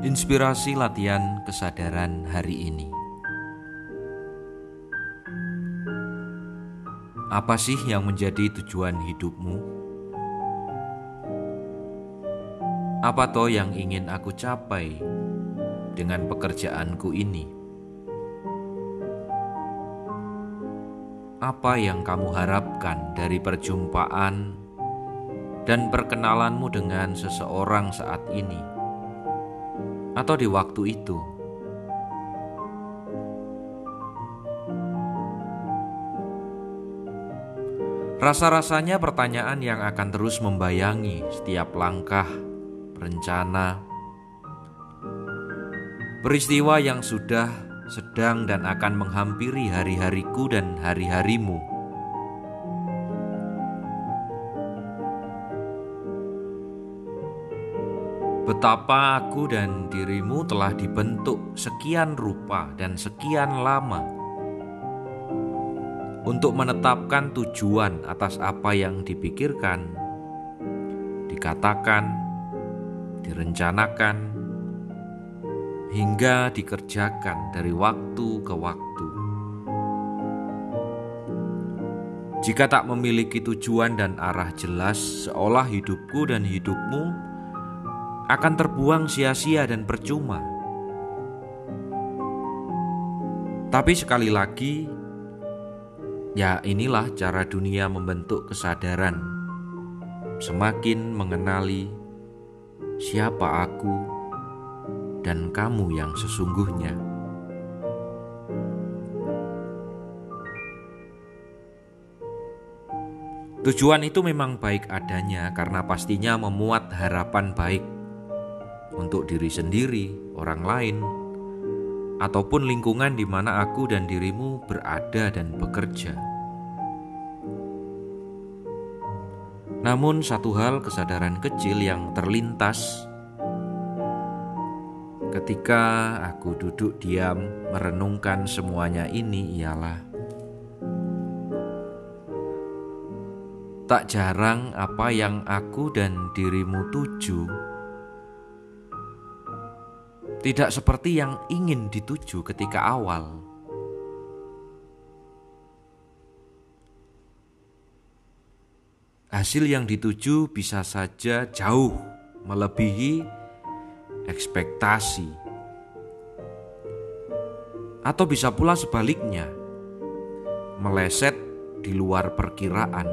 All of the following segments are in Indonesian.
Inspirasi latihan kesadaran hari ini. Apa sih yang menjadi tujuan hidupmu? Apa toh yang ingin aku capai dengan pekerjaanku ini? Apa yang kamu harapkan dari perjumpaan dan perkenalanmu dengan seseorang saat ini? Atau di waktu itu. Rasa-rasanya pertanyaan yang akan terus membayangi setiap langkah, rencana, peristiwa yang sudah, sedang, dan akan menghampiri hari-hariku dan hari-harimu. Betapa aku dan dirimu telah dibentuk sekian rupa dan sekian lama untuk menetapkan tujuan atas apa yang dipikirkan, dikatakan, direncanakan, hingga dikerjakan dari waktu ke waktu. Jika tak memiliki tujuan dan arah jelas, seolah hidupku dan hidupmu akan terbuang sia-sia dan percuma. Tapi sekali lagi, ya inilah cara dunia membentuk kesadaran. Semakin mengenali siapa aku dan kamu yang sesungguhnya. Tujuan itu memang baik adanya karena pastinya memuat harapan baik untuk diri sendiri, orang lain, ataupun lingkungan di mana aku dan dirimu berada dan bekerja. Namun, satu hal kesadaran kecil yang terlintas ketika aku duduk diam merenungkan semuanya ini ialah tak jarang apa yang aku dan dirimu tuju tidak seperti yang ingin dituju ketika awal. Hasil yang dituju bisa saja jauh melebihi ekspektasi, atau bisa pula sebaliknya, meleset di luar perkiraan,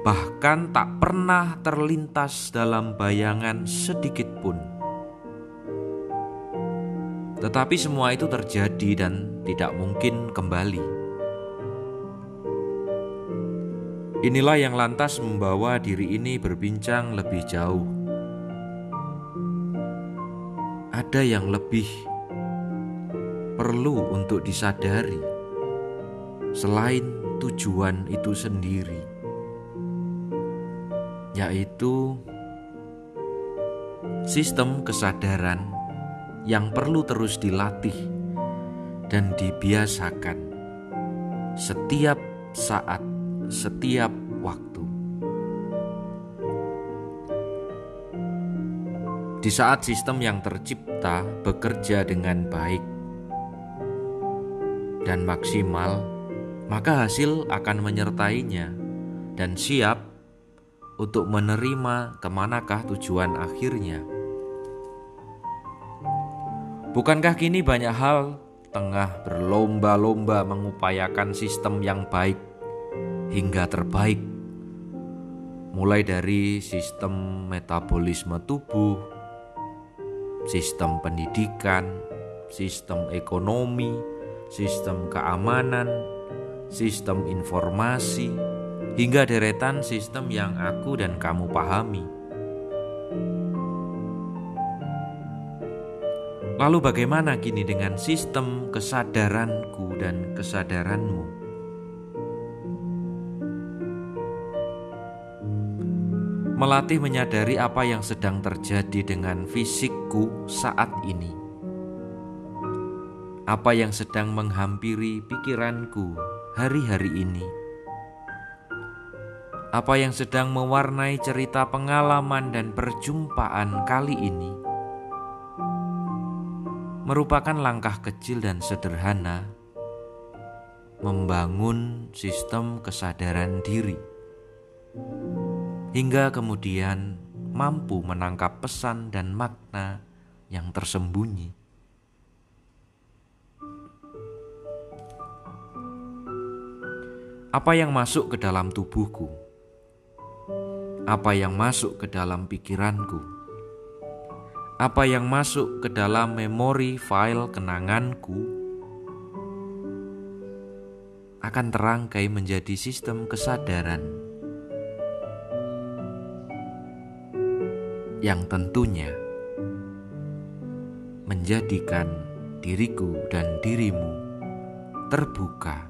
bahkan tak pernah terlintas dalam bayangan sedikit pun. Tetapi semua itu terjadi dan tidak mungkin kembali. Inilah yang lantas membawa diri ini berbincang lebih jauh. Ada yang lebih perlu untuk disadari selain tujuan itu sendiri, yaitu sistem kesadaran yang perlu terus dilatih dan dibiasakan setiap saat, setiap waktu. Di saat sistem yang tercipta bekerja dengan baik dan maksimal, maka hasil akan menyertainya dan siap untuk menerima ke manakah tujuan akhirnya. Bukankah kini banyak hal tengah berlomba-lomba mengupayakan sistem yang baik hingga terbaik? Mulai dari sistem metabolisme tubuh, sistem pendidikan, sistem ekonomi, sistem keamanan, sistem informasi, hingga deretan sistem yang aku dan kamu pahami. Lalu bagaimana kini dengan sistem kesadaranku dan kesadaranmu? Melatih menyadari apa yang sedang terjadi dengan fisikku saat ini. Apa yang sedang menghampiri pikiranku hari-hari ini. Apa yang sedang mewarnai cerita pengalaman dan perjumpaan kali ini merupakan langkah kecil dan sederhana membangun sistem kesadaran diri, hingga kemudian mampu menangkap pesan dan makna yang tersembunyi. Apa yang masuk ke dalam tubuhku? Apa yang masuk ke dalam pikiranku? Apa yang masuk ke dalam memori file kenanganku? akan terangkai menjadi sistem kesadaran yang tentunya menjadikan diriku dan dirimu terbuka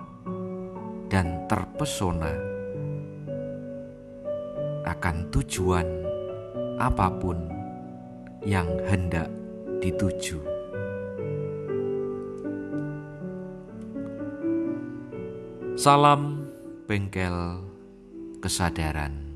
dan terpesona akan tujuan apa pun yang hendak dituju. Salam bengkel kesadaran.